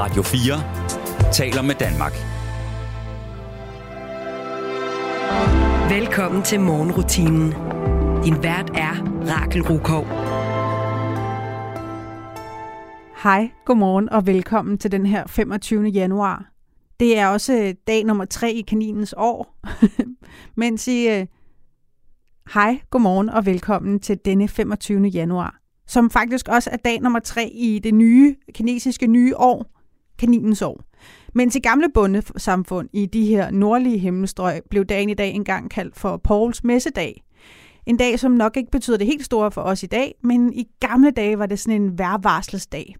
Radio 4 taler med Danmark. Velkommen til morgenrutinen. Din vært er Rakel Rukov. Hej, godmorgen og velkommen til den her 25. januar. Det er også dag nummer tre i kaninens år. Mens I... Øh, hej, godmorgen og velkommen til denne 25. januar. Som faktisk også er dag nummer tre i det nye kinesiske nye år, kaninens år. Men til gamle bundesamfund i de her nordlige himmelstrøg blev dagen i dag engang kaldt for Pauls messedag. En dag, som nok ikke betyder det helt store for os i dag, men i gamle dage var det sådan en værvarselsdag.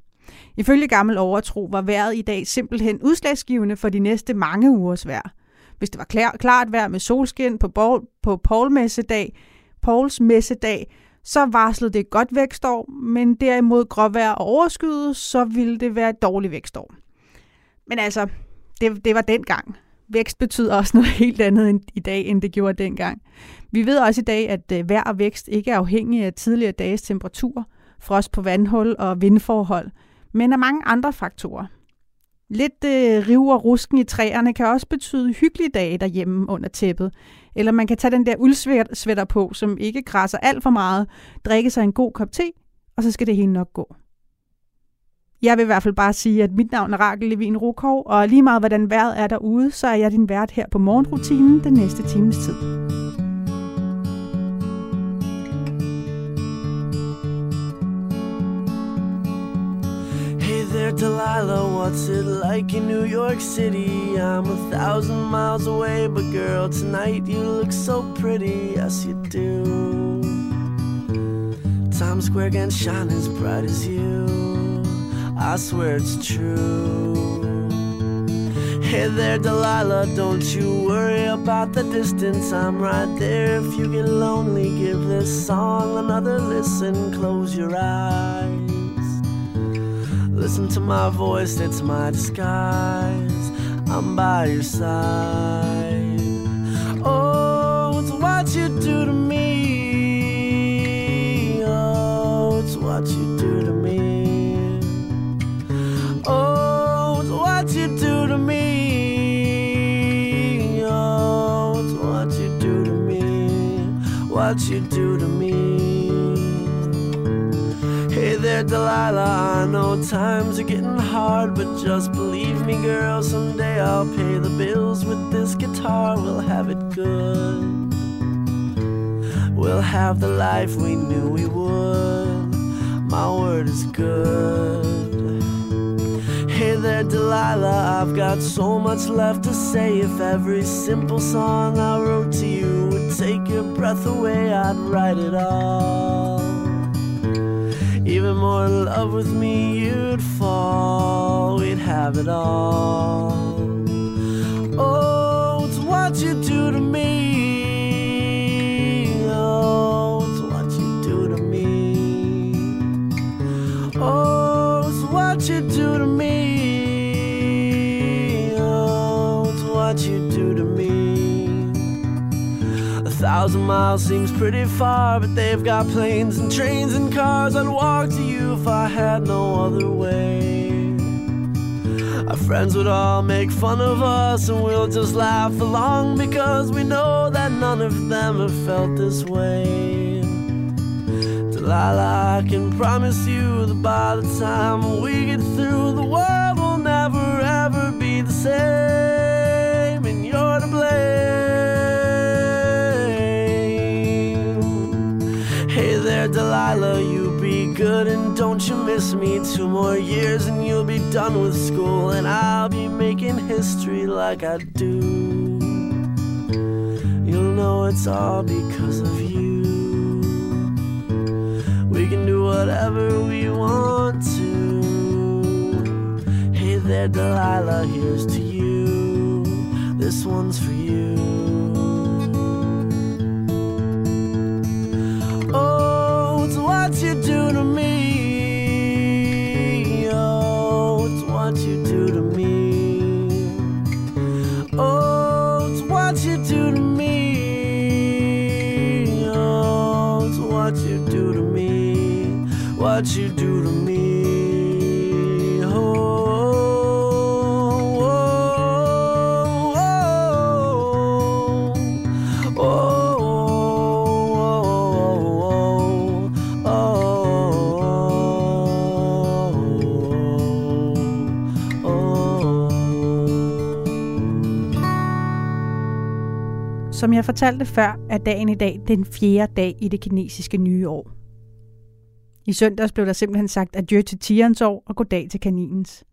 Ifølge gammel overtro var vejret i dag simpelthen udslagsgivende for de næste mange ugers vejr. Hvis det var klar, klart vejr med solskin på, Paul, på Paul messedag, Pauls messedag, så varslede det godt vækstår, men derimod gråvejr og overskyet, så ville det være et dårligt vækstår. Men altså, det, det var dengang. Vækst betyder også noget helt andet end i dag, end det gjorde dengang. Vi ved også i dag, at øh, vejr og vækst ikke er afhængige af tidligere dages temperatur, frost på vandhul og vindforhold, men af mange andre faktorer. Lidt øh, riv og rusken i træerne kan også betyde hyggelige dage derhjemme under tæppet. Eller man kan tage den der uldsvætter på, som ikke græsser alt for meget, drikke sig en god kop te, og så skal det hele nok gå. Jeg vil i hvert fald bare sige, at mit navn er Rakel Levin Rukov, og lige meget hvordan vejret er derude, så er jeg din vært her på morgenrutinen den næste times tid. Hey there, Delilah, what's it like in New York City? I'm a thousand miles away, but girl, tonight you look so pretty, yes you do. Times Square can shine as bright as you. I swear it's true. Hey there, Delilah, don't you worry about the distance. I'm right there. If you get lonely, give this song another listen. Close your eyes. Listen to my voice, it's my disguise. I'm by your side. Oh, it's what you do to me. Oh, it's what you What you do to me. Hey there, Delilah. I know times are getting hard, but just believe me, girl. Someday I'll pay the bills with this guitar. We'll have it good. We'll have the life we knew we would. My word is good. Hey there, Delilah, I've got so much left to say. If every simple song I wrote to you take your breath away, I'd write it all. Even more in love with me, you'd fall. We'd have it all. Oh, it's what you do to me. Oh, it's what you do to me. Oh, it's what you do to me. Thousand miles seems pretty far, but they've got planes and trains and cars. I'd walk to you if I had no other way. Our friends would all make fun of us, and we'll just laugh along because we know that none of them have felt this way. Delilah, I can promise you that by the time we get through, the world will never ever be the same, and you're to blame. Delilah, you be good and don't you miss me. Two more years and you'll be done with school, and I'll be making history like I do. You'll know it's all because of you. We can do whatever we want to. Hey there, Delilah, here's to you. This one's for you. Som jeg fortalte før, er dagen i dag den fjerde dag i det kinesiske nye år. I søndags blev der simpelthen sagt adieu til tigerens år og goddag til kaninens.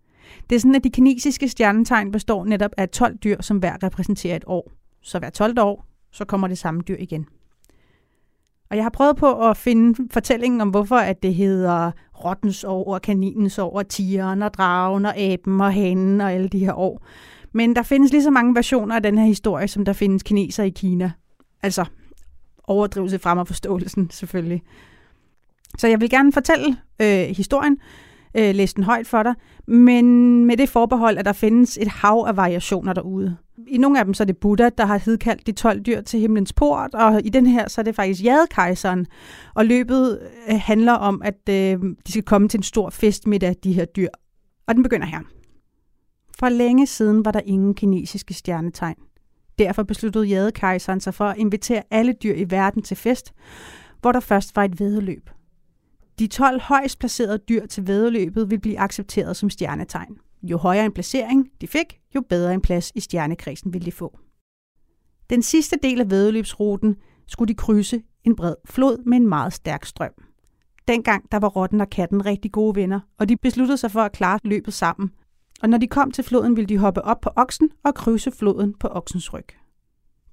Det er sådan, at de kinesiske stjernetegn består netop af 12 dyr, som hver repræsenterer et år. Så hver 12 år, så kommer det samme dyr igen. Og jeg har prøvet på at finde fortællingen om, hvorfor at det hedder rottens år, og kaninens år, og tigeren, og dragen, og aben, og hanen, og alle de her år. Men der findes lige så mange versioner af den her historie, som der findes kineser i Kina. Altså overdrivelse frem af forståelsen, selvfølgelig. Så jeg vil gerne fortælle øh, historien, øh, læse den højt for dig, men med det forbehold, at der findes et hav af variationer derude. I nogle af dem så er det Buddha, der har hedkaldt de 12 dyr til himlens port, og i den her så er det faktisk jadekejseren. Og løbet øh, handler om, at øh, de skal komme til en stor fest de her dyr. Og den begynder her. For længe siden var der ingen kinesiske stjernetegn. Derfor besluttede jadekejseren sig for at invitere alle dyr i verden til fest, hvor der først var et vedløb. De 12 højst placerede dyr til vedløbet vil blive accepteret som stjernetegn. Jo højere en placering de fik, jo bedre en plads i stjernekredsen ville de få. Den sidste del af vedløbsruten skulle de krydse en bred flod med en meget stærk strøm. Dengang der var rotten og katten rigtig gode venner, og de besluttede sig for at klare løbet sammen. Og når de kom til floden, ville de hoppe op på oksen og krydse floden på oksens ryg.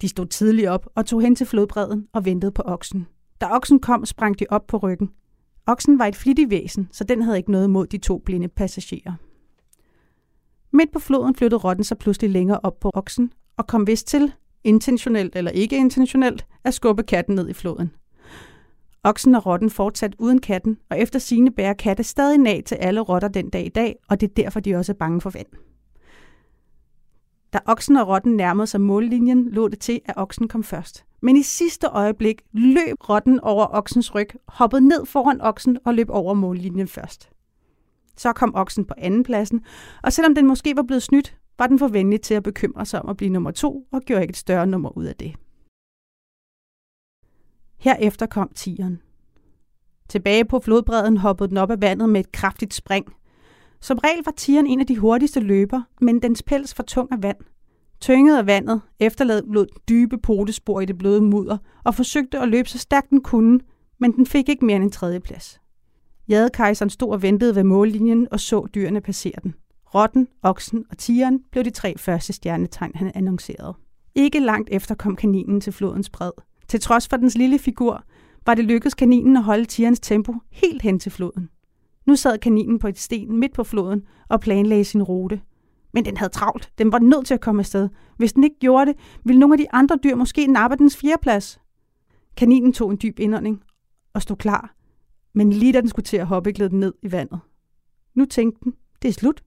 De stod tidligt op og tog hen til flodbredden og ventede på oksen. Da oksen kom, sprang de op på ryggen. Oksen var et flittigt væsen, så den havde ikke noget mod de to blinde passagerer. Midt på floden flyttede rotten sig pludselig længere op på oksen og kom vist til, intentionelt eller ikke intentionelt, at skubbe katten ned i floden. Oksen og rotten fortsat uden katten, og efter sine bærer katte stadig nag til alle rotter den dag i dag, og det er derfor, de også er bange for vand. Da oksen og rotten nærmede sig mållinjen, lå det til, at oksen kom først. Men i sidste øjeblik løb rotten over oksens ryg, hoppede ned foran oksen og løb over mållinjen først. Så kom oksen på anden pladsen, og selvom den måske var blevet snydt, var den for venlig til at bekymre sig om at blive nummer to og gjorde ikke et større nummer ud af det. Herefter kom tieren. Tilbage på flodbredden hoppede den op af vandet med et kraftigt spring. Som regel var tieren en af de hurtigste løber, men dens pels var tung af vand. Tynget af vandet efterlod dybe potespor i det bløde mudder og forsøgte at løbe så stærkt den kunne, men den fik ikke mere end en tredje plads. Jadekejseren stod og ventede ved mållinjen og så dyrene passere den. Rotten, oksen og tigeren blev de tre første stjernetegn, han annoncerede. Ikke langt efter kom kaninen til flodens bred. Til trods for dens lille figur, var det lykkedes kaninen at holde tigerens tempo helt hen til floden. Nu sad kaninen på et sten midt på floden og planlagde sin rute. Men den havde travlt. Den var nødt til at komme afsted. Hvis den ikke gjorde det, ville nogle af de andre dyr måske nappe dens fjerdeplads. Kaninen tog en dyb indånding og stod klar. Men lige da den skulle til at hoppe, gled den ned i vandet. Nu tænkte den, det er slut.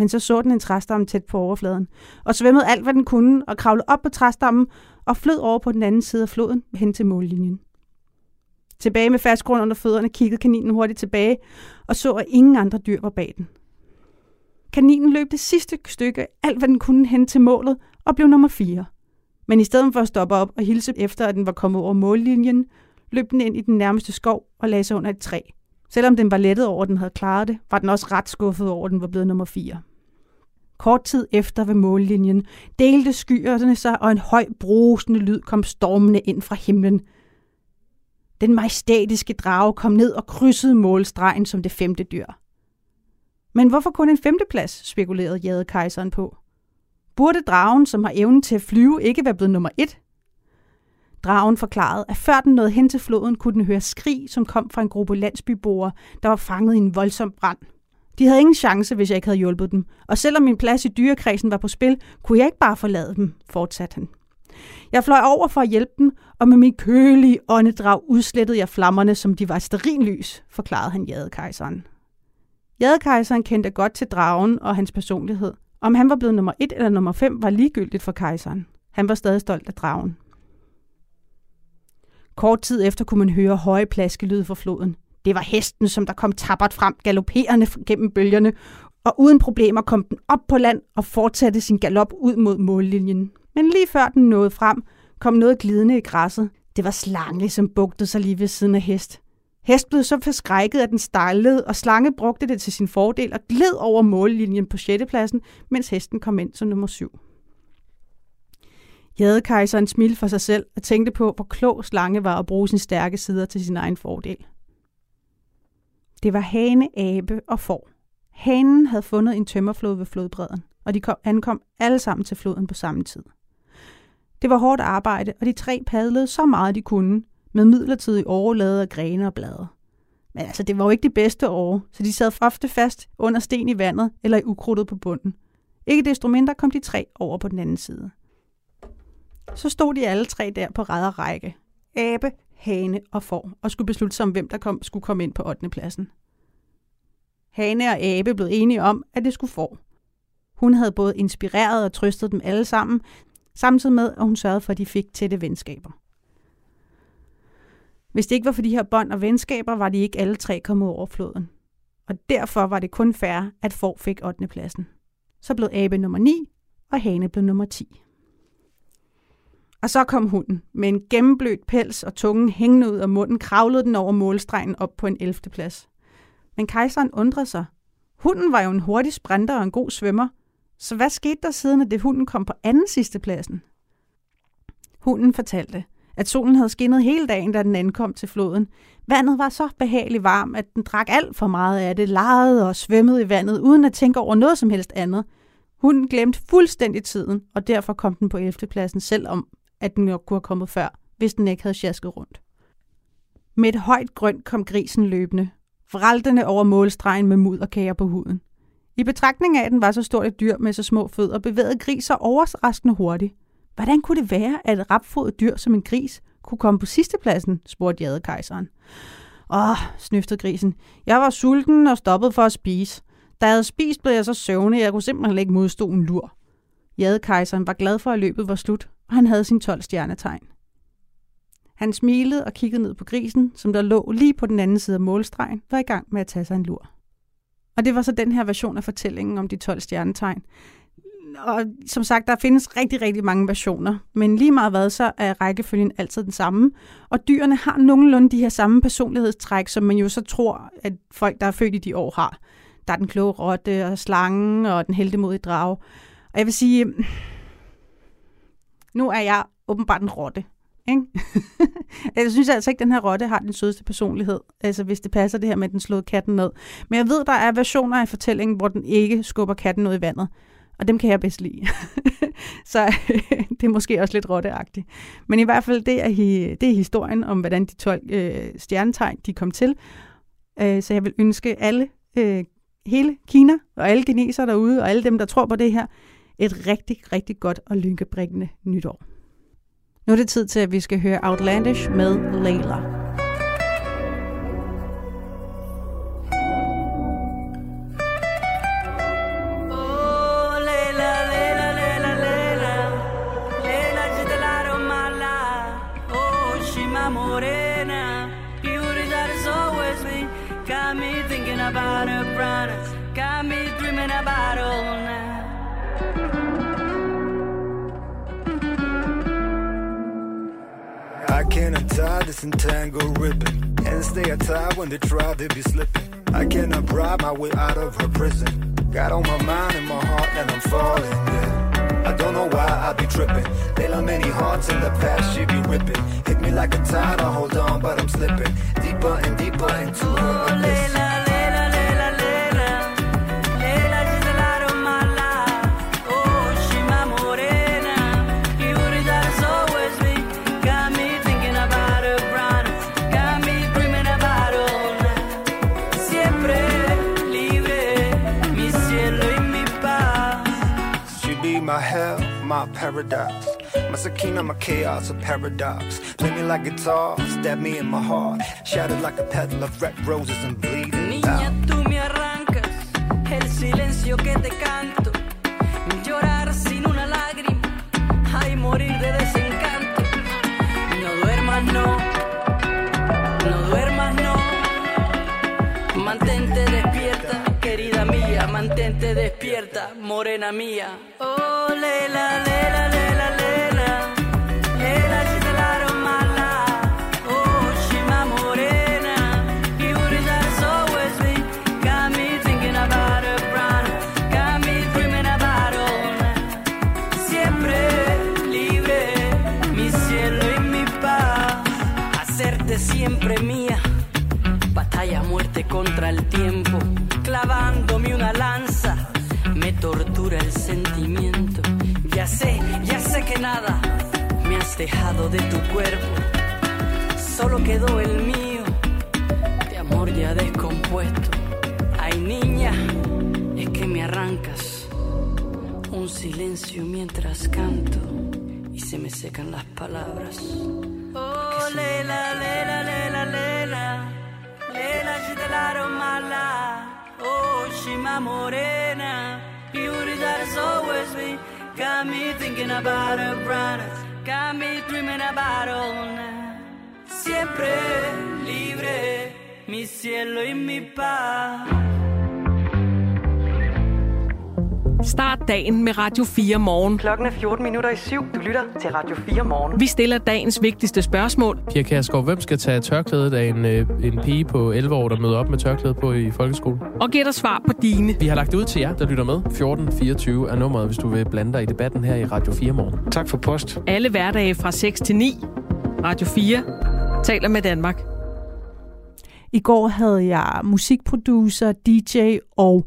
Men så så den en træstamme tæt på overfladen, og svømmede alt, hvad den kunne, og kravlede op på træstammen og flød over på den anden side af floden hen til mållinjen. Tilbage med fast grund under fødderne kiggede kaninen hurtigt tilbage og så, at ingen andre dyr var bag den. Kaninen løb det sidste stykke, alt hvad den kunne hen til målet, og blev nummer 4. Men i stedet for at stoppe op og hilse efter, at den var kommet over mållinjen, løb den ind i den nærmeste skov og lagde sig under et træ. Selvom den var lettet over, at den havde klaret det, var den også ret skuffet over, at den var blevet nummer 4. Kort tid efter ved mållinjen delte skyerne sig, og en høj brusende lyd kom stormende ind fra himlen. Den majestætiske drage kom ned og krydsede målstregen som det femte dyr. Men hvorfor kun en femteplads, spekulerede jadekejseren på. Burde dragen, som har evnen til at flyve, ikke være blevet nummer et? Dragen forklarede, at før den nåede hen til floden, kunne den høre skrig, som kom fra en gruppe landsbyboere, der var fanget i en voldsom brand. De havde ingen chance, hvis jeg ikke havde hjulpet dem, og selvom min plads i dyrekredsen var på spil, kunne jeg ikke bare forlade dem, fortsatte han. Jeg fløj over for at hjælpe dem, og med min kølige åndedrag udslettede jeg flammerne, som de var sterinlys, forklarede han jadekejseren. Jadekejseren kendte godt til dragen og hans personlighed. Om han var blevet nummer et eller nummer fem var ligegyldigt for kejseren. Han var stadig stolt af dragen. Kort tid efter kunne man høre høje plaskelyd fra floden. Det var hesten, som der kom tabert frem, galopperende gennem bølgerne, og uden problemer kom den op på land og fortsatte sin galop ud mod mållinjen. Men lige før den nåede frem, kom noget glidende i græsset. Det var slange, som bugtede sig lige ved siden af hest. Hest blev så forskrækket, at den stejlede, og Slange brugte det til sin fordel og gled over mållinjen på 6. pladsen, mens hesten kom ind som nummer 7. Jadekejseren smilte for sig selv og tænkte på, hvor klog slange var at bruge sin stærke sider til sin egen fordel. Det var hane, abe og får. Hanen havde fundet en tømmerflod ved flodbredden, og de kom, ankom alle sammen til floden på samme tid. Det var hårdt arbejde, og de tre padlede så meget de kunne, med midlertidig overlade af grene og blade. Men altså, det var jo ikke det bedste år, så de sad ofte fast under sten i vandet eller i ukrudtet på bunden. Ikke desto mindre kom de tre over på den anden side. Så stod de alle tre der på ræd og række. Abe, hane og får, og skulle beslutte sig om, hvem der kom, skulle komme ind på 8. pladsen. Hane og Abe blev enige om, at det skulle få. Hun havde både inspireret og trøstet dem alle sammen, samtidig med, at hun sørgede for, at de fik tætte venskaber. Hvis det ikke var for de her bånd og venskaber, var de ikke alle tre kommet over floden. Og derfor var det kun fair, at Får fik 8. pladsen. Så blev Abe nummer 9, og Hane blev nummer 10. Og så kom hunden. Med en gennemblødt pels og tungen hængende ud af munden, kravlede den over målstregen op på en 11. plads. Men kejseren undrede sig. Hunden var jo en hurtig sprinter og en god svømmer. Så hvad skete der siden, at det hunden kom på anden sidste pladsen? Hunden fortalte, at solen havde skinnet hele dagen, da den ankom til floden. Vandet var så behageligt varmt, at den drak alt for meget af det, legede og svømmede i vandet, uden at tænke over noget som helst andet. Hunden glemte fuldstændig tiden, og derfor kom den på 11. pladsen, selvom at den nok kunne have kommet før, hvis den ikke havde sjasket rundt. Med et højt grønt kom grisen løbende, vraltende over målstregen med mud og kager på huden. I betragtning af, at den var så stort et dyr med så små fødder, bevægede griser overraskende hurtigt. Hvordan kunne det være, at et rapfodet dyr som en gris kunne komme på sidstepladsen, spurgte jadekejseren. Åh, snøftede grisen. Jeg var sulten og stoppede for at spise. Da jeg havde spist, blev jeg så søvnig, jeg kunne simpelthen ikke modstå en lur. Jadekejseren var glad for, at løbet var slut, og han havde sin 12 stjernetegn. Han smilede og kiggede ned på grisen, som der lå lige på den anden side af målstregen, var i gang med at tage sig en lur. Og det var så den her version af fortællingen om de 12 stjernetegn. Og som sagt, der findes rigtig, rigtig mange versioner, men lige meget hvad, så er rækkefølgen altid den samme. Og dyrene har nogenlunde de her samme personlighedstræk, som man jo så tror, at folk, der er født i de år, har. Der er den kloge rotte og slangen og den heldemodige drage. Og jeg vil sige, nu er jeg åbenbart en rotte. Ikke? jeg synes altså ikke, at den her rotte har den sødeste personlighed, altså hvis det passer det her med, at den slåede katten ned. Men jeg ved, der er versioner af fortællingen, hvor den ikke skubber katten ud i vandet. Og dem kan jeg bedst lide. så det er måske også lidt rotteagtigt. Men i hvert fald, det er, det er historien om, hvordan de 12 øh, stjernetegn de kom til. Øh, så jeg vil ønske alle, øh, hele Kina og alle kinesere derude, og alle dem, der tror på det her, et rigtig, rigtig godt og lynkebringende nytår. Nu er det tid til, at vi skal høre Outlandish med Layla. Oh, oh, got me thinking about her brown, got me dreaming about all night. Tie this entangled ribbon and stay tied when they try to be slipping. I cannot bribe my way out of her prison. Got on my mind and my heart, and I'm falling. Yeah. I don't know why I be tripping. There are many hearts in the past she be ripping. Hit me like a tide, I hold on, but I'm slipping deeper and deeper into her abyss. Paradox. My sakina, my chaos, a paradox. Play me like guitar, stab me in my heart. Shattered like a petal of red roses and bleeding. Niña, tú me arrancas el silencio que te canto. Te despierta, morena mía. Oh, lela, lela, lela, lela. Lela, chitelaron mala. Oh, shima morena. You that's always me. Got me thinking about a brown. Got me dreaming about all. Siempre libre, mi cielo y mi paz. Hacerte siempre mía. Batalla muerte contra el tiempo clavándome una lanza. Me tortura el sentimiento. Ya sé, ya sé que nada me has dejado de tu cuerpo. Solo quedó el mío, de amor ya descompuesto. Ay niña, es que me arrancas un silencio mientras canto y se me secan las palabras. Oh, lela, lela, lela, lela, lela, lela, Oh, she my morena, beauty that has always been. Got me thinking about her brightness, got me dreaming about all night. Siempre libre, mi cielo y mi paz. Start dagen med Radio 4 morgen. Klokken er 14 minutter i syv. Du lytter til Radio 4 morgen. Vi stiller dagens vigtigste spørgsmål. Pia Kærsgaard, hvem skal tage tørklædet af en, øh, en pige på 11 år, der møder op med tørklæde på i folkeskole? Og giver dig svar på dine. Vi har lagt det ud til jer, der lytter med. 1424 er nummeret, hvis du vil blande dig i debatten her i Radio 4 morgen. Tak for post. Alle hverdage fra 6 til 9. Radio 4 taler med Danmark. I går havde jeg musikproducer, DJ og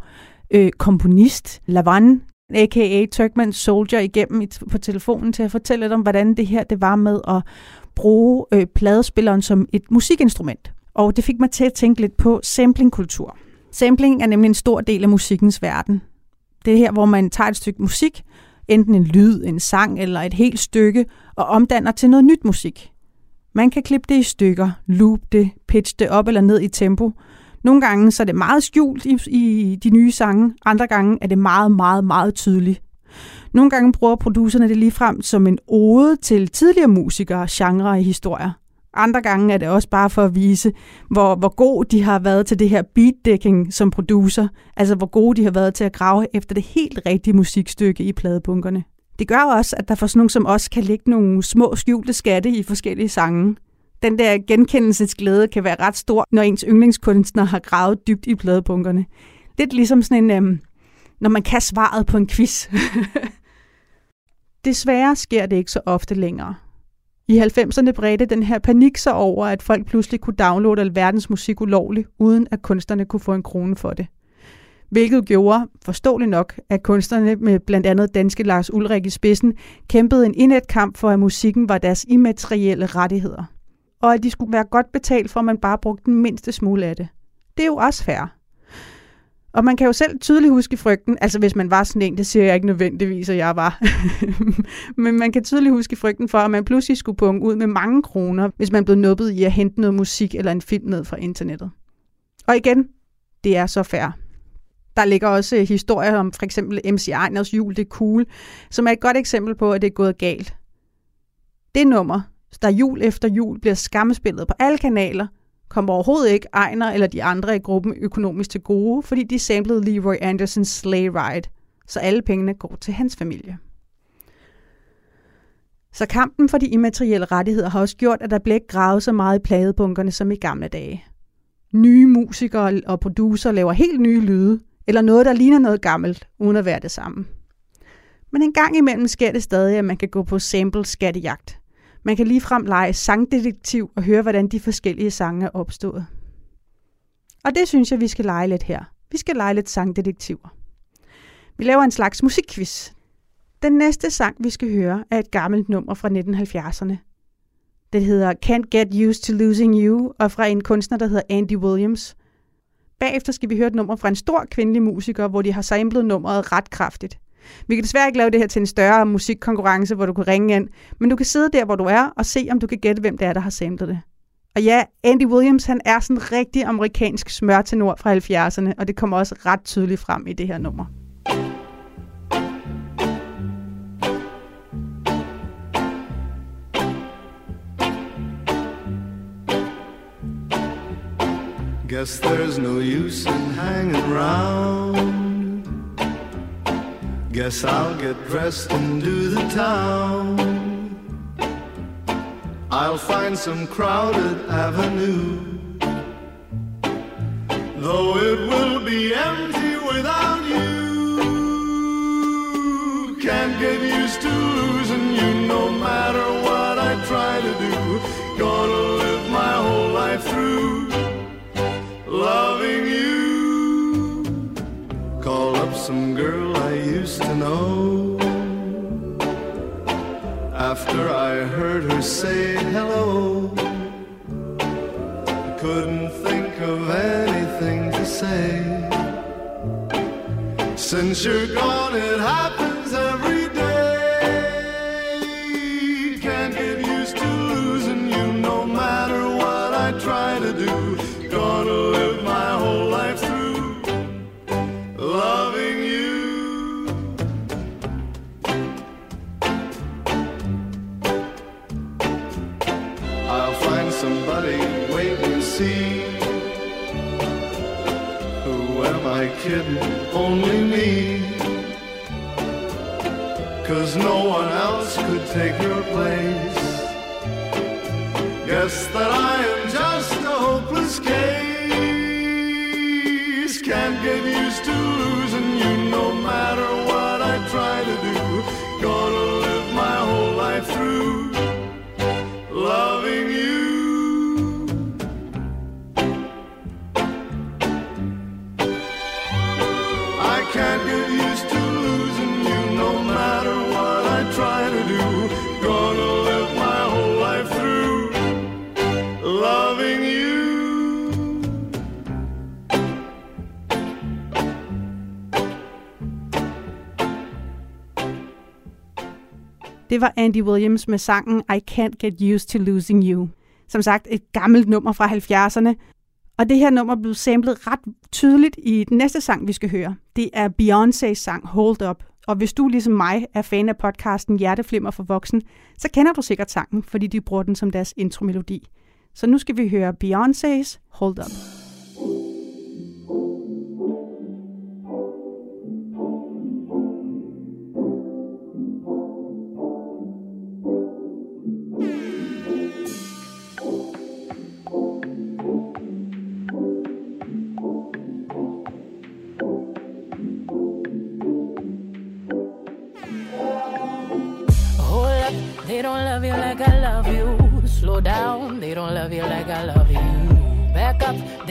øh, komponist Lavan, a.k.a. Turkman Soldier, igennem i, på telefonen til at fortælle lidt om, hvordan det her det var med at bruge øh, pladespilleren som et musikinstrument. Og det fik mig til at tænke lidt på samplingkultur. Sampling er nemlig en stor del af musikkens verden. Det er her, hvor man tager et stykke musik, enten en lyd, en sang eller et helt stykke, og omdanner til noget nyt musik. Man kan klippe det i stykker, loop det, pitch det op eller ned i tempo, nogle gange så er det meget skjult i, i de nye sange, andre gange er det meget, meget, meget tydeligt. Nogle gange bruger producerne det lige frem som en ode til tidligere musikere, genre og historier. Andre gange er det også bare for at vise, hvor, hvor god de har været til det her beatdækking som producer. Altså hvor gode de har været til at grave efter det helt rigtige musikstykke i pladebunkerne. Det gør også, at der for sådan nogen som os kan ligge nogle små skjulte skatte i forskellige sange den der genkendelsesglæde kan være ret stor, når ens yndlingskunstner har gravet dybt i pladebunkerne. Det er ligesom sådan en, øhm, når man kan svaret på en quiz. Desværre sker det ikke så ofte længere. I 90'erne bredte den her panik sig over, at folk pludselig kunne downloade alverdens musik ulovligt, uden at kunstnerne kunne få en krone for det. Hvilket gjorde, forståeligt nok, at kunstnerne med blandt andet danske Lars Ulrik i spidsen kæmpede en indet kamp for, at musikken var deres immaterielle rettigheder og at de skulle være godt betalt for, at man bare brugte den mindste smule af det. Det er jo også fair. Og man kan jo selv tydeligt huske frygten, altså hvis man var sådan en, det siger jeg ikke nødvendigvis, at jeg var, men man kan tydeligt huske frygten for, at man pludselig skulle punge ud med mange kroner, hvis man blev nubbet i at hente noget musik eller en film ned fra internettet. Og igen, det er så fair. Der ligger også historier om for eksempel MC Ejners jul, det er cool, som er et godt eksempel på, at det er gået galt. Det nummer, der jul efter jul bliver skamspillet på alle kanaler, kommer overhovedet ikke Ejner eller de andre i gruppen økonomisk til gode, fordi de samlede Leroy Andersons Sleigh Ride, så alle pengene går til hans familie. Så kampen for de immaterielle rettigheder har også gjort, at der bliver ikke gravet så meget i pladebunkerne som i gamle dage. Nye musikere og producer laver helt nye lyde, eller noget, der ligner noget gammelt, uden at være det samme. Men en gang imellem sker det stadig, at man kan gå på sample skattejagt. Man kan ligefrem lege sangdetektiv og høre, hvordan de forskellige sange er opstået. Og det synes jeg, vi skal lege lidt her. Vi skal lege lidt sangdetektiver. Vi laver en slags musikquiz. Den næste sang, vi skal høre, er et gammelt nummer fra 1970'erne. Det hedder Can't Get Used to Losing You, og fra en kunstner, der hedder Andy Williams. Bagefter skal vi høre et nummer fra en stor kvindelig musiker, hvor de har samlet nummeret ret kraftigt. Vi kan desværre ikke lave det her til en større musikkonkurrence, hvor du kan ringe ind, men du kan sidde der, hvor du er, og se, om du kan gætte, hvem det er, der har samlet det. Og ja, Andy Williams, han er sådan en rigtig amerikansk smørtenor fra 70'erne, og det kommer også ret tydeligt frem i det her nummer. Guess there's no use in hanging around Guess I'll get dressed and do the town. I'll find some crowded avenue. Though it will be empty without you. Can't get used to losing you no matter what I try to do. Gonna live my whole life through loving you. Call up some girl used to know. after I heard her say hello. I couldn't think of anything to say. Since you're gone, it happens var Andy Williams med sangen I Can't Get Used to Losing You. Som sagt et gammelt nummer fra 70'erne. Og det her nummer blev samlet ret tydeligt i den næste sang, vi skal høre. Det er Beyoncé's sang Hold Up. Og hvis du ligesom mig er fan af podcasten Hjerteflimmer for Voksen, så kender du sikkert sangen, fordi de bruger den som deres intromelodi. Så nu skal vi høre Beyoncé's Hold Up.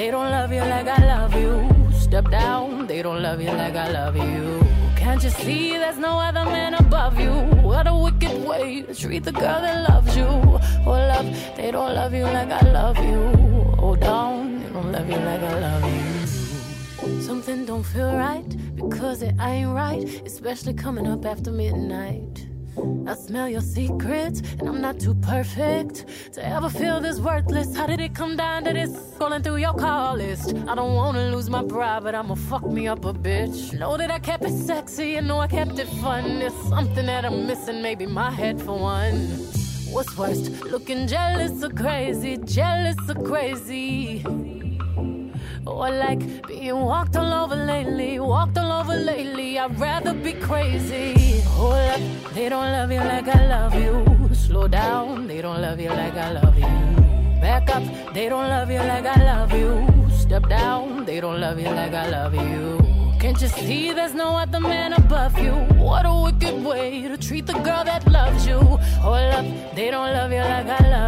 They don't love you like I love you. Step down, they don't love you like I love you. Can't you see there's no other man above you? What a wicked way to treat the girl that loves you. Hold love, they don't love you like I love you. Oh, Hold down, they don't love you like I love you. Something don't feel right because it ain't right, especially coming up after midnight. I smell your secrets, and I'm not too perfect to ever feel this worthless. How did it come down to this? Scrolling through your call list. I don't wanna lose my pride, but I'ma fuck me up a bitch. Know that I kept it sexy, and know I kept it fun. There's something that I'm missing, maybe my head for one. What's worst? Looking jealous or crazy, jealous or crazy. Or like being walked all over lately, walked all over lately. I'd rather be crazy. Hold up, they don't love you like I love you. Slow down, they don't love you like I love you. Back up, they don't love you like I love you. Step down, they don't love you like I love you. Can't you see there's no other man above you? What a wicked way to treat the girl that loves you. Hold up, they don't love you like I love you.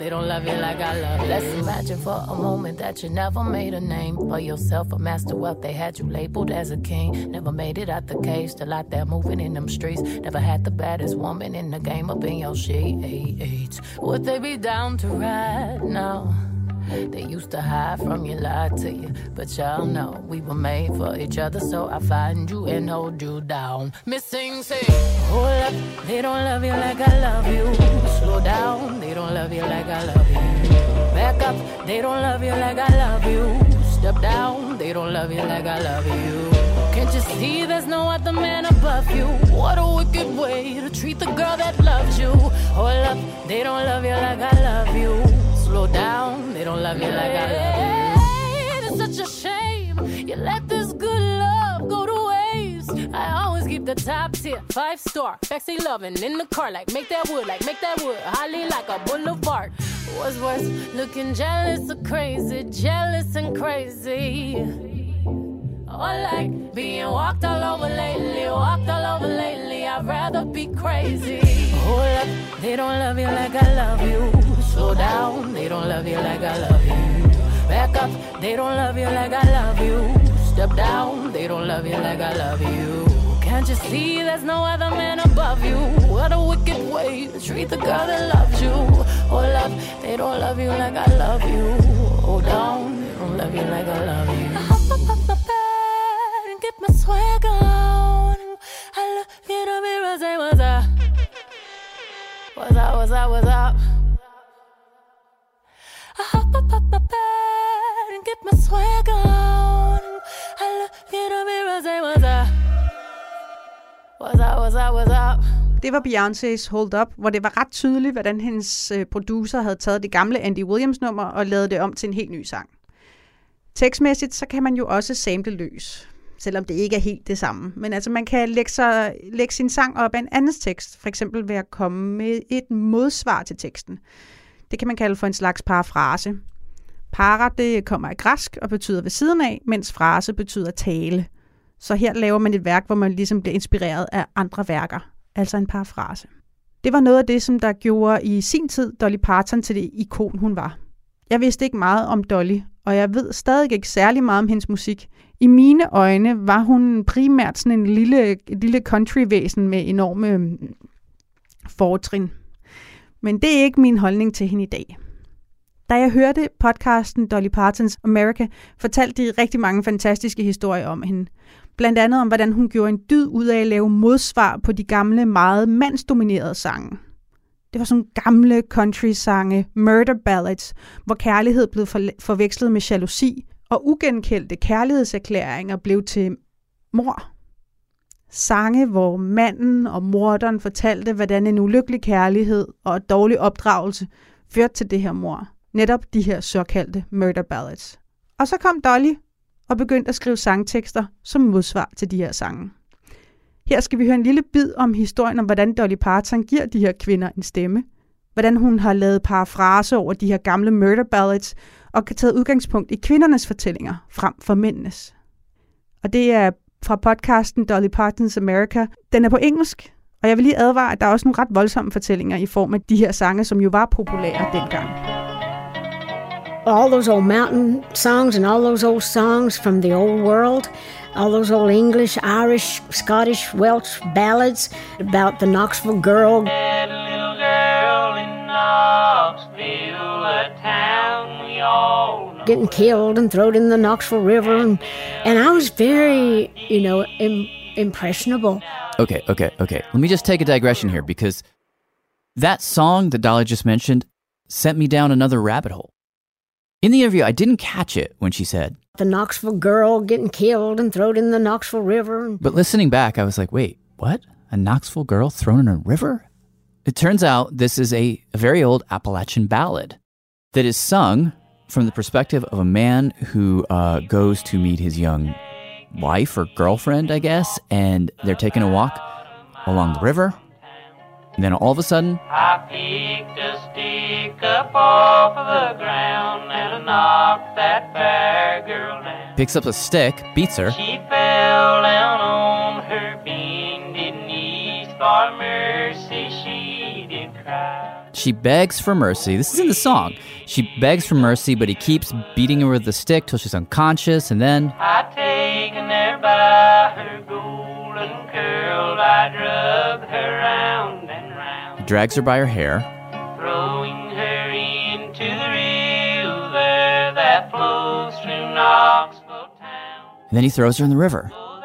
They don't love you like I love you. Let's imagine for a moment that you never made a name for yourself, a master wealth. They had you labeled as a king. Never made it out the cage, still out there moving in them streets. Never had the baddest woman in the game up in your sheets. Would they be down to ride now? They used to hide from you, lie to you. But y'all know we were made for each other, so I find you and hold you down. Missing, say, hold up, they don't love you like I love you. Slow down, they don't love you like I love you. Back up, they don't love you like I love you. Step down, they don't love you like I love you. Can't you see there's no other man above you? What a wicked way to treat the girl that loves you. Hold up, they don't love you like I love you. Slow down, they don't love you like I love you. It's such a shame you let this good love go to waste. I always keep the top tier, five star, sexy loving in the car, like make that wood, like make that wood, holly like a boulevard. What's worse, looking jealous or crazy, jealous and crazy. Or like being walked all over lately, walked all over lately. I'd rather be crazy. Hold up, they don't love you like I love you. Slow down, they don't love you like I love you. Back up, they don't love you like I love you. Step down, they don't love you like I love you. Can't you see there's no other man above you? What a wicked way to treat the girl that loves you. Oh, love, they don't love you like I love you. Oh, down, they don't love you like I love you. My swag on. I look in the mirror, say, what's up? What's up, what's up, what's up? I hop up up my bed and get my swag on. I look in the mirror, say, what's up? What's up, what's up, what's up? Det var Beyoncé's Hold Up, hvor det var ret tydeligt, hvordan hendes øh, producer havde taget det gamle Andy Williams nummer og lavet det om til en helt ny sang. Tekstmæssigt, så kan man jo også sample løs, selvom det ikke er helt det samme. Men altså, man kan lægge, sig, lægge sin sang op af en andens tekst, for eksempel ved at komme med et modsvar til teksten. Det kan man kalde for en slags parafrase. Para, det kommer af græsk og betyder ved siden af, mens frase betyder tale. Så her laver man et værk, hvor man ligesom bliver inspireret af andre værker, altså en parafrase. Det var noget af det, som der gjorde i sin tid Dolly Parton til det ikon, hun var. Jeg vidste ikke meget om Dolly, og jeg ved stadig ikke særlig meget om hendes musik. I mine øjne var hun primært sådan en lille, et lille countryvæsen med enorme mm, fortrin. Men det er ikke min holdning til hende i dag. Da jeg hørte podcasten Dolly Partons America, fortalte de rigtig mange fantastiske historier om hende. Blandt andet om, hvordan hun gjorde en dyd ud af at lave modsvar på de gamle, meget mandsdominerede sange. Det var sådan gamle country-sange, murder ballads, hvor kærlighed blev forvekslet med jalousi, og ugenkendte kærlighedserklæringer blev til mor. Sange, hvor manden og morderen fortalte, hvordan en ulykkelig kærlighed og et dårlig opdragelse førte til det her mor. Netop de her såkaldte murder ballads. Og så kom Dolly og begyndte at skrive sangtekster som modsvar til de her sange. Her skal vi høre en lille bid om historien om, hvordan Dolly Parton giver de her kvinder en stemme. Hvordan hun har lavet parafrase over de her gamle murder ballads og kan tage udgangspunkt i kvindernes fortællinger frem for mændenes. Og det er fra podcasten Dolly Partons America. Den er på engelsk, og jeg vil lige advare, at der er også nogle ret voldsomme fortællinger i form af de her sange, som jo var populære dengang. all those old mountain songs and all those old songs from the old world, all those old English, Irish, Scottish, Welsh ballads about the Knoxville girl. That little girl in Knoxville, a town we all know. Getting killed and thrown in the Knoxville River, and, and I was very, you know, Im- impressionable. Okay, okay, okay. Let me just take a digression here because that song that Dolly just mentioned sent me down another rabbit hole. In the interview, I didn't catch it when she said, The Knoxville girl getting killed and thrown in the Knoxville River. but listening back, I was like, wait, what? A Knoxville girl thrown in a river? It turns out this is a, a very old Appalachian ballad that is sung from the perspective of a man who uh, goes to meet his young wife or girlfriend, I guess, and they're taking a walk along the river. And then all of a sudden, I picked a stick up off of the ground and knocked that fair girl down. picks up a stick, beats her, She fell down on her bended knees for mercy. She did cry. She begs for mercy. This is in the song. She begs for mercy, but he keeps beating her with the stick till she's unconscious, and then I taken her by her drags her by her hair. throwing her into the river that flows through Knoxville town. And then he throws her in the river. Oh,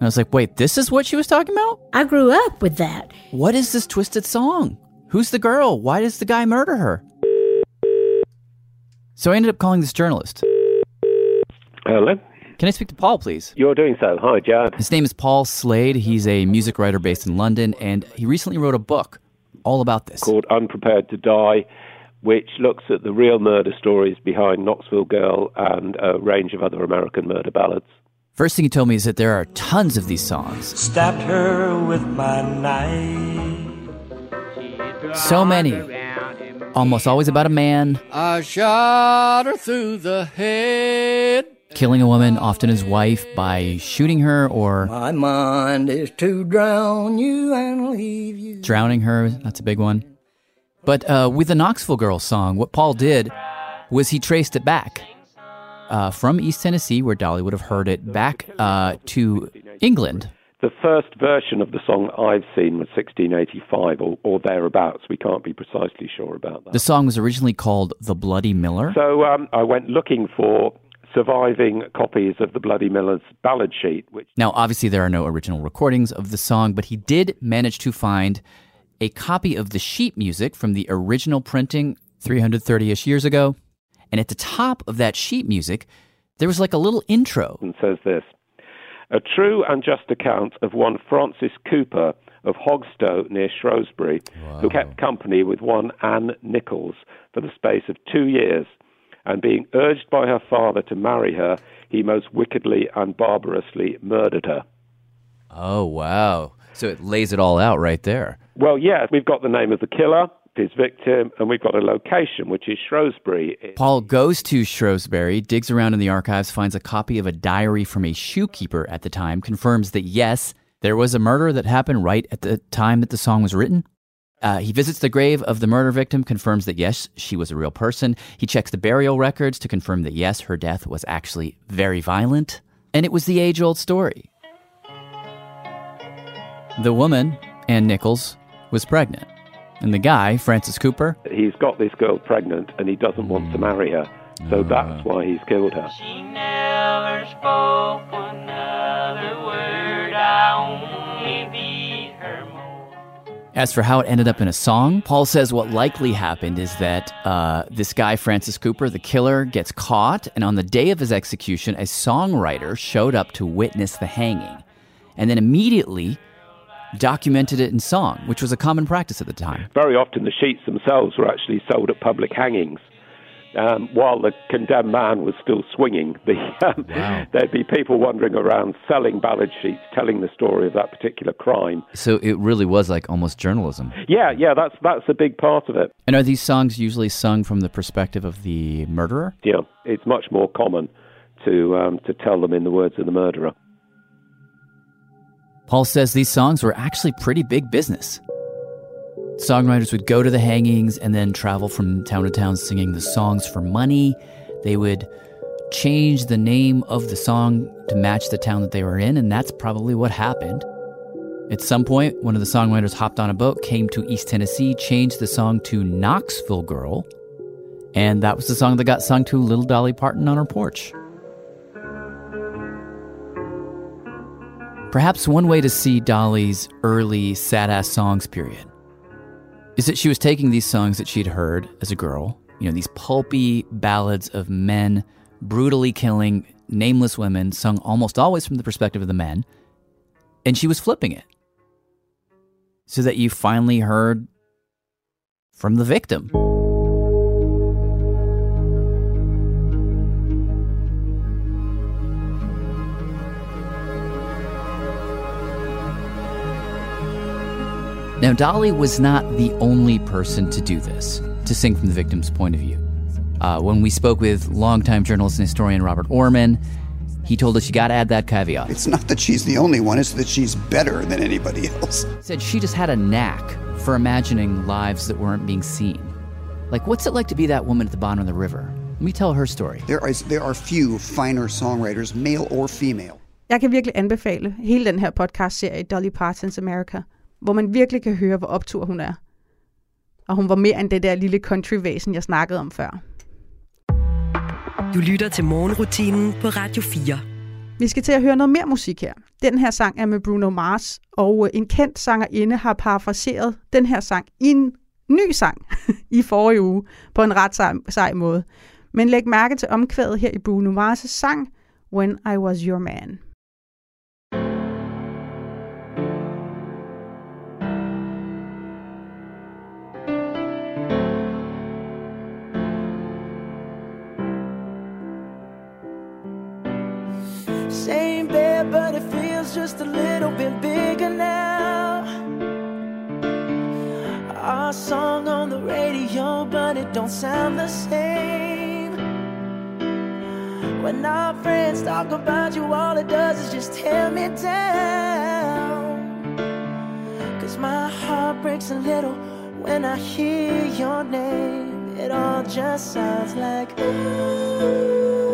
and I was like, wait, this is what she was talking about? I grew up with that. What is this twisted song? Who's the girl? Why does the guy murder her? So I ended up calling this journalist. Hello. Can I speak to Paul, please? You're doing so. Hi, Jad. His name is Paul Slade. He's a music writer based in London, and he recently wrote a book all about this. Called Unprepared to Die, which looks at the real murder stories behind Knoxville Girl and a range of other American murder ballads. First thing he told me is that there are tons of these songs. Stabbed her with my knife. So many. Almost always about a man I shot her through the head. Killing a woman, often his wife, by shooting her or My mind is to drown you and leave you. drowning her. That's a big one. But uh, with the Knoxville Girl song, what Paul did was he traced it back. uh, from East Tennessee, where Dolly would have heard it, back uh, to England. The first version of the song I've seen was 1685 or, or thereabouts. We can't be precisely sure about that. The song was originally called The Bloody Miller. So um, I went looking for surviving copies of the Bloody Miller's ballad sheet, which Now, obviously, there are no original recordings of the song, but he did manage to find a copy of the sheet music from the original printing 330 ish years ago. And at the top of that sheet music, there was like a little intro. and says this A true and just account of one Francis Cooper of Hogstow near Shrewsbury, who kept company with one Anne Nichols for the space of two years, and being urged by her father to marry her, he most wickedly and barbarously murdered her. Oh, wow. So it lays it all out right there. Well, yeah, we've got the name of the killer, his victim, and we've got a location, which is Shrewsbury. Paul goes to Shrewsbury, digs around in the archives, finds a copy of a diary from a shoekeeper at the time, confirms that yes, there was a murder that happened right at the time that the song was written. Uh, he visits the grave of the murder victim, confirms that yes, she was a real person. He checks the burial records to confirm that yes, her death was actually very violent. And it was the age old story. The woman, Ann Nichols, was pregnant. And the guy, Francis Cooper, He's got this girl pregnant and he doesn't want to marry her. So that's why he's killed her. never spoke one other word. I only beat her more. As for how it ended up in a song, Paul says what likely happened is that uh, this guy, Francis Cooper, the killer, gets caught, and on the day of his execution, a songwriter showed up to witness the hanging, and then immediately documented it in song, which was a common practice at the time. Very often the sheets themselves were actually sold at public hangings. Um, while the condemned man was still swinging, the, um, there'd be people wandering around selling ballad sheets, telling the story of that particular crime. So it really was like almost journalism. Yeah, yeah, that's that's a big part of it. And are these songs usually sung from the perspective of the murderer? Yeah, it's much more common to um, to tell them in the words of the murderer. Paul says these songs were actually pretty big business. Songwriters would go to the hangings and then travel from town to town singing the songs for money. They would change the name of the song to match the town that they were in, and that's probably what happened. At some point, one of the songwriters hopped on a boat, came to East Tennessee, changed the song to Knoxville Girl, and that was the song that got sung to Little Dolly Parton on her porch. Perhaps one way to see Dolly's early sad ass songs period is that she was taking these songs that she'd heard as a girl, you know, these pulpy ballads of men brutally killing nameless women, sung almost always from the perspective of the men, and she was flipping it so that you finally heard from the victim. Now, Dolly was not the only person to do this, to sing from the victim's point of view. Uh, when we spoke with longtime journalist and historian Robert Orman, he told us you got to add that caveat. It's not that she's the only one, it's that she's better than anybody else. Said she just had a knack for imagining lives that weren't being seen. Like, what's it like to be that woman at the bottom of the river? Let me tell her story. There is there are few finer songwriters, male or female. Jeg kan virkelig anbefale hele den her podcast-serie, Dolly Partons America, hvor man virkelig kan høre, hvor optur hun er. Og hun var mere end det der lille countryvæsen, jeg snakkede om før. Du lytter til morgenrutinen på Radio 4. Vi skal til at høre noget mere musik her. Den her sang er med Bruno Mars, og øh, en kendt sangerinde har parafraseret den her sang i en ny sang i forrige uge på en ret sej, sej måde. Men læg mærke til omkvædet her i Bruno Mars' sang When I Was Your Man. Don't sound the same. When our friends talk about you, all it does is just tear me down. Cause my heart breaks a little when I hear your name. It all just sounds like ooh.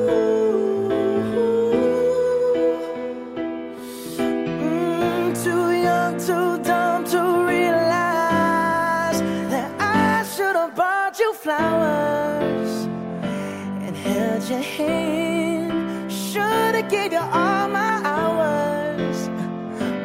flowers and held your hand. Should've gave you all my hours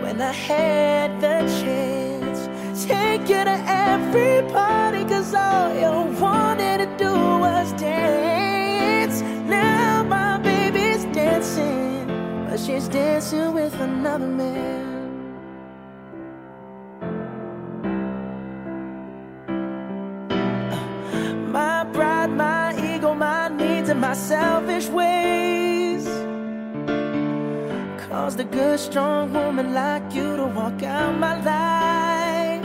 when I had the chance. Take you to every party, cause all you wanted to do was dance. Now my baby's dancing, but she's dancing with another man. Caused a good, strong woman like you to walk out my life.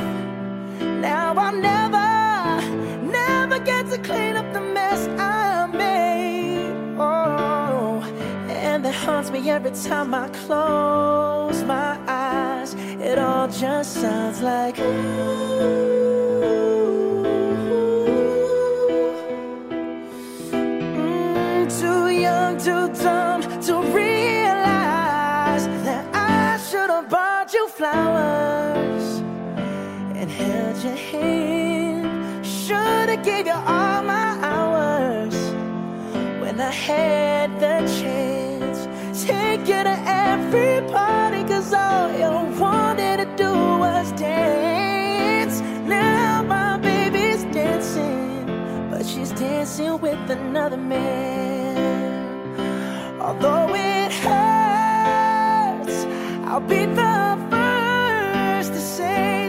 Now I'll never, never get to clean up the mess I made. Oh, and that haunts me every time I close my eyes. It all just sounds like ooh. Mm, too young, too dumb to realize gave you all my hours when I had the chance. Take you to every party, cause all you wanted to do was dance. Now my baby's dancing, but she's dancing with another man. Although it hurts, I'll be the first to say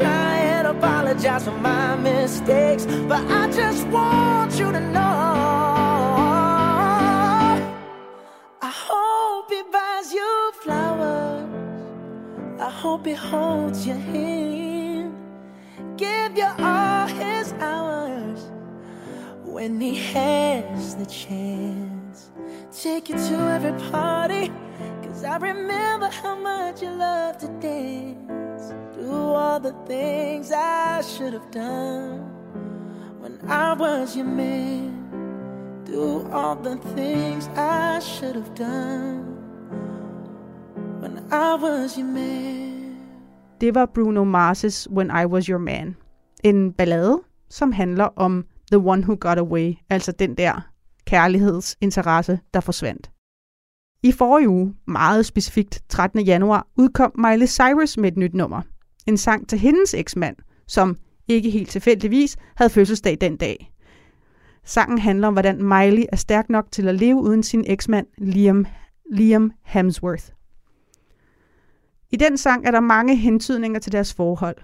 try and apologize for my mistakes, but I just want you to know. I hope he buys you flowers. I hope he holds your hand. Give you all his hours when he has the chance. Take you to every party. Cause I remember how much you love to dance. All the things I should have done when I was your man. Do all the things I should have done when I was your man. Det var Bruno Mars' When I Was Your Man. En ballade, som handler om The One Who Got Away, altså den der kærlighedsinteresse, der forsvandt. I forrige uge, meget specifikt 13. januar, udkom Miley Cyrus med et nyt nummer. En sang til hendes eksmand, som ikke helt tilfældigvis havde fødselsdag den dag. Sangen handler om, hvordan Miley er stærk nok til at leve uden sin eksmand Liam, Liam Hemsworth. I den sang er der mange hentydninger til deres forhold,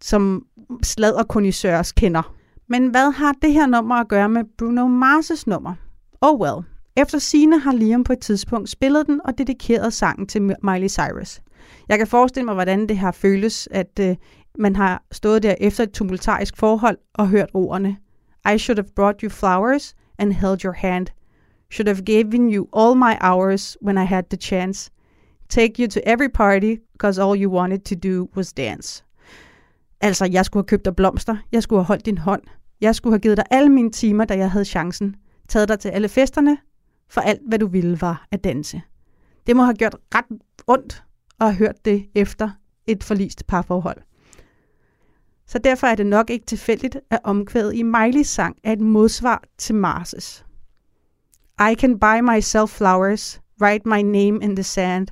som sladderkondisørs kender. Men hvad har det her nummer at gøre med Bruno Mars' nummer? Oh well. Efter sine har Liam på et tidspunkt spillet den og dedikeret sangen til Miley Cyrus. Jeg kan forestille mig, hvordan det har føles, at øh, man har stået der efter et tumultarisk forhold og hørt ordene. I should have brought you flowers and held your hand. Should have given you all my hours when I had the chance. Take you to every party, because all you wanted to do was dance. Altså, jeg skulle have købt dig blomster. Jeg skulle have holdt din hånd. Jeg skulle have givet dig alle mine timer, da jeg havde chancen. Taget dig til alle festerne, for alt, hvad du ville, var at danse. Det må have gjort ret ondt og har hørt det efter et forlist parforhold. Så derfor er det nok ikke tilfældigt, at omkvædet i Miley's sang er et modsvar til Mars' I can buy myself flowers, write my name in the sand,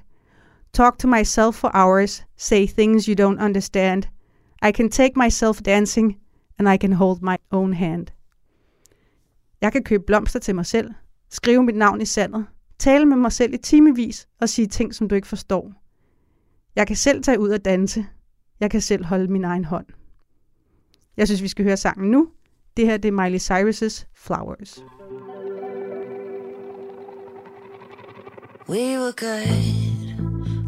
talk to myself for hours, say things you don't understand. I can take myself dancing, and I can hold my own hand. Jeg kan købe blomster til mig selv, skrive mit navn i sandet, tale med mig selv i timevis og sige ting, som du ikke forstår. Jeg kan selv tage ud og danse. Jeg kan selv holde min egen hånd. Jeg synes, vi skal høre sangen nu. Det her det er Miley Cyrus' Flowers. We were good,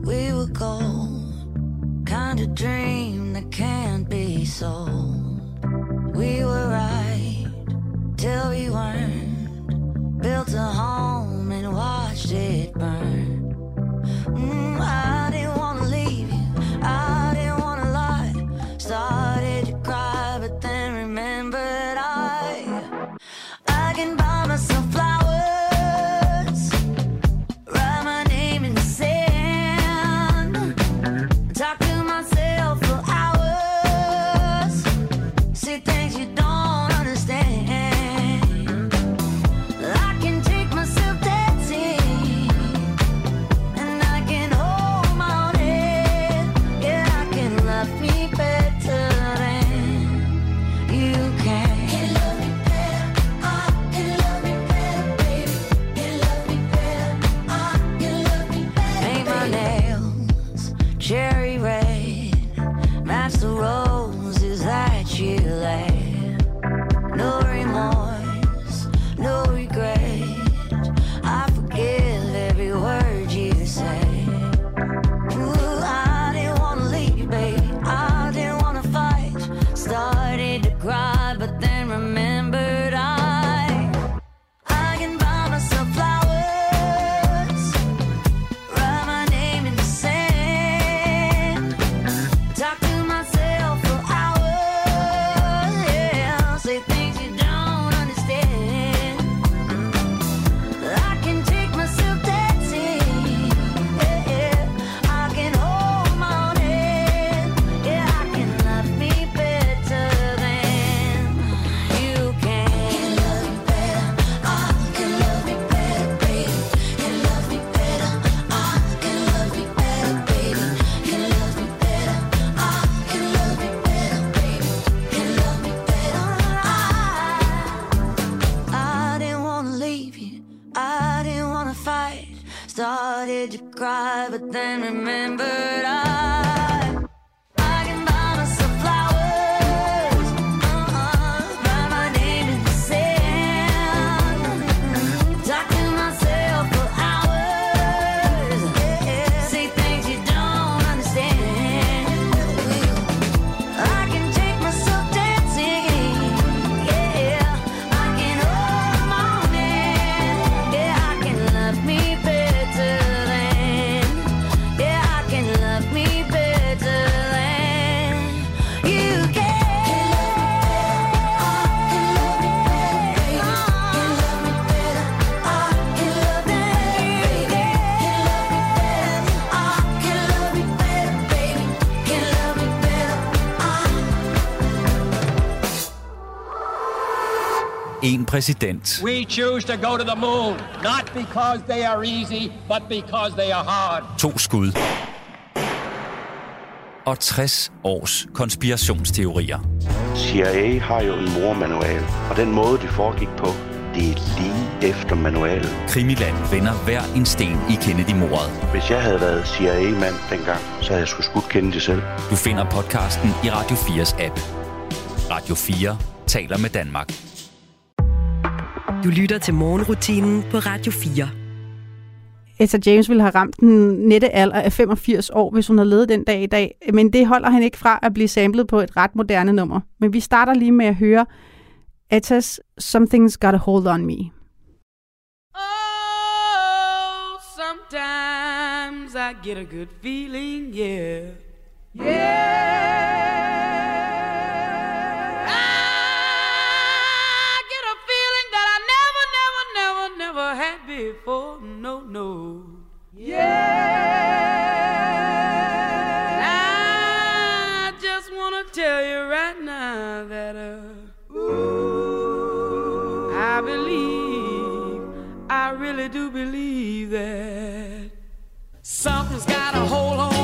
we were gold, kind of dream that can't be sold. We were right till we weren't, built a home and watched it burn. Mm, I red. Match the roses that you laid. Præsident. We choose to go to the moon, not because they are easy, but because they are hard. To skud. Og 60 års konspirationsteorier. CIA har jo en mormanual, og den måde, det foregik på, det er lige efter manualen. Krimiland vender hver en sten i Kennedy-mordet. Hvis jeg havde været CIA-mand dengang, så havde jeg sgu skudt Kennedy selv. Du finder podcasten i Radio 4's app. Radio 4 taler med Danmark. Du lytter til morgenrutinen på Radio 4. Etta James ville have ramt den nette alder af 85 år, hvis hun havde levet den dag i dag. Men det holder hende ikke fra at blive samlet på et ret moderne nummer. Men vi starter lige med at høre Ettas Something's Got a Hold on Me. Oh, sometimes I get a good feeling, yeah. Yeah. Had before. No, no. Yeah. I just want to tell you right now that uh, I believe, I really do believe that something's got a hold on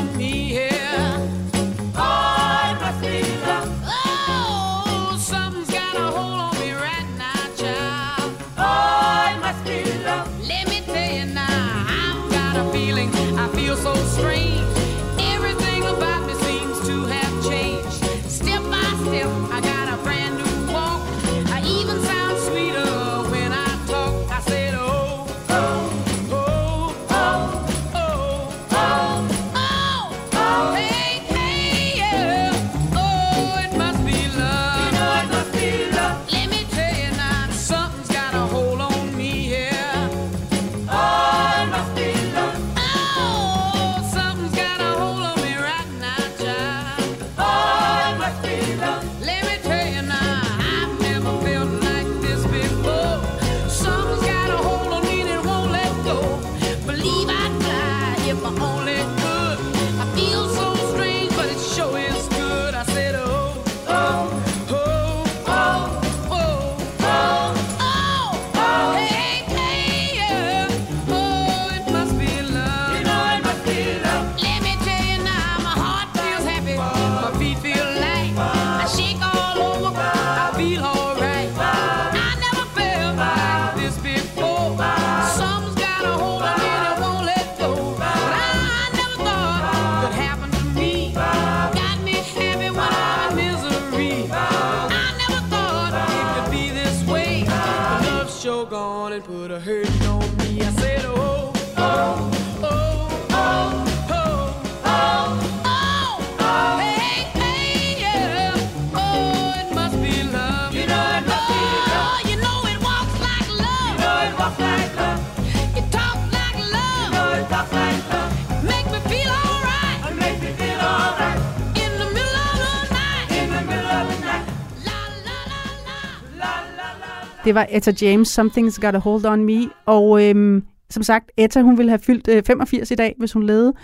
Det var Etta James, Something's Got a Hold on Me. Og øhm, som sagt, Etta hun ville have fyldt øh, 85 i dag, hvis hun levede.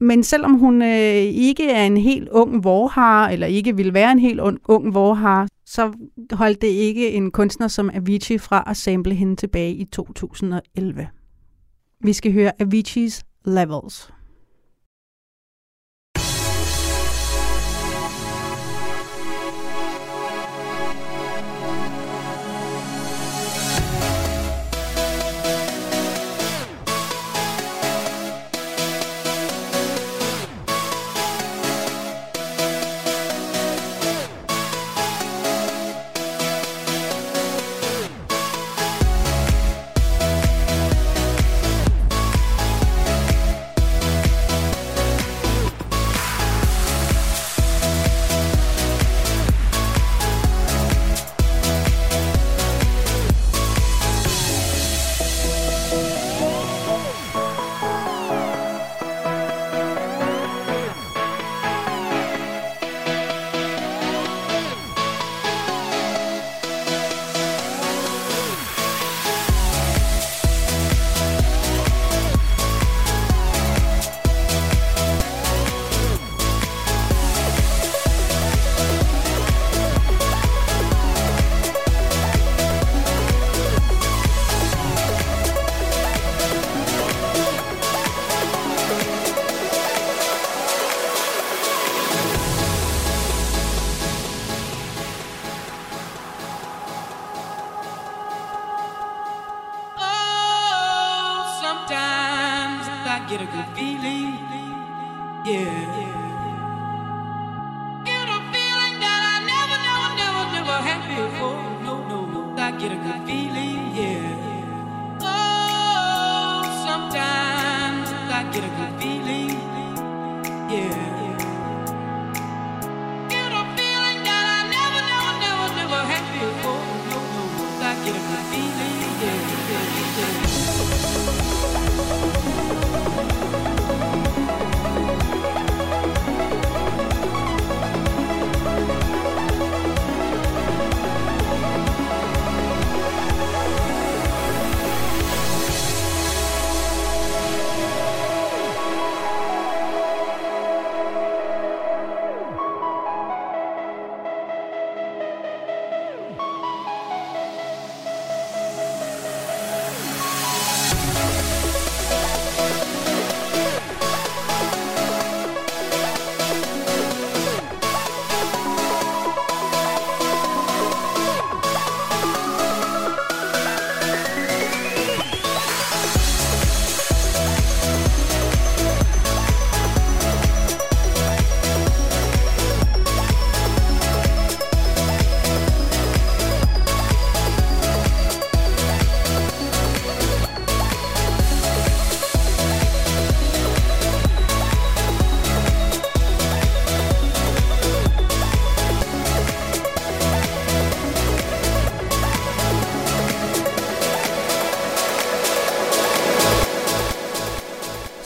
Men selvom hun øh, ikke er en helt ung vorhar, eller ikke vil være en helt ung, ung vorhar, så holdt det ikke en kunstner som Avicii fra at sample hende tilbage i 2011. Vi skal høre Avicii's Levels.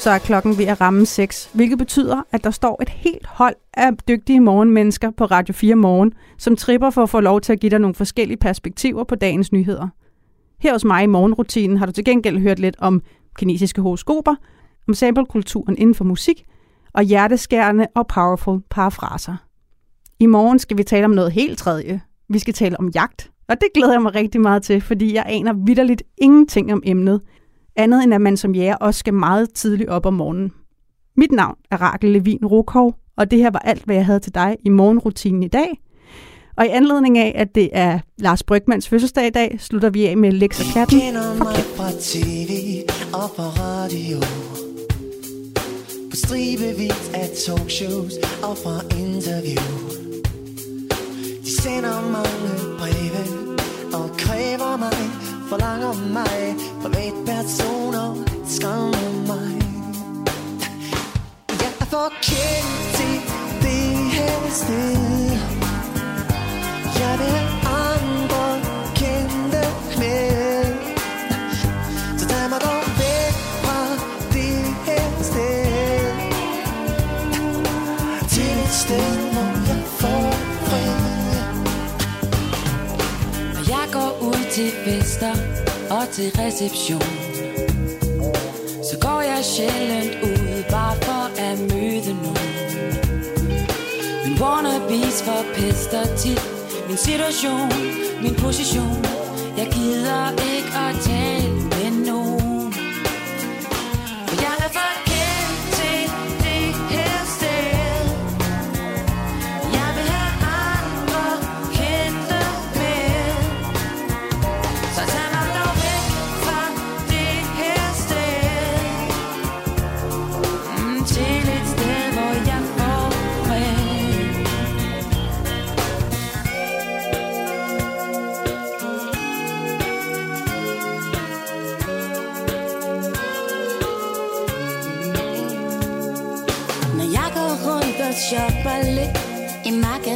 Så er klokken ved at ramme 6, hvilket betyder, at der står et helt hold af dygtige morgenmennesker på Radio 4 Morgen, som tripper for at få lov til at give dig nogle forskellige perspektiver på dagens nyheder. Her hos mig i morgenrutinen har du til gengæld hørt lidt om kinesiske horoskoper, om samplekulturen inden for musik, og hjerteskærende og powerful parafraser. I morgen skal vi tale om noget helt tredje. Vi skal tale om jagt, og det glæder jeg mig rigtig meget til, fordi jeg aner vidderligt ingenting om emnet, andet end at man som jæger også skal meget tidligt op om morgenen. Mit navn er Rakel Levin Rukov, og det her var alt, hvad jeg havde til dig i morgenrutinen i dag. Og i anledning af, at det er Lars Brygmans fødselsdag i dag, slutter vi af med Lex og katten. fra tv og på radio På stribevis af talkshows og fra interview De sender mange breve og kræver mig forlanger mig Privatpersoner skræmmer mig. Jeg er for kendt til det her sted. Jeg vil have andre kendte knæ Så tag mig dog væk fra det her sted. Til et sted til til reception. Så går jeg sjældent ud Bare for at møde nogen. Men wannabes forpester tit Min situation, min position. Jeg gider ikke at tale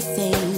blessing.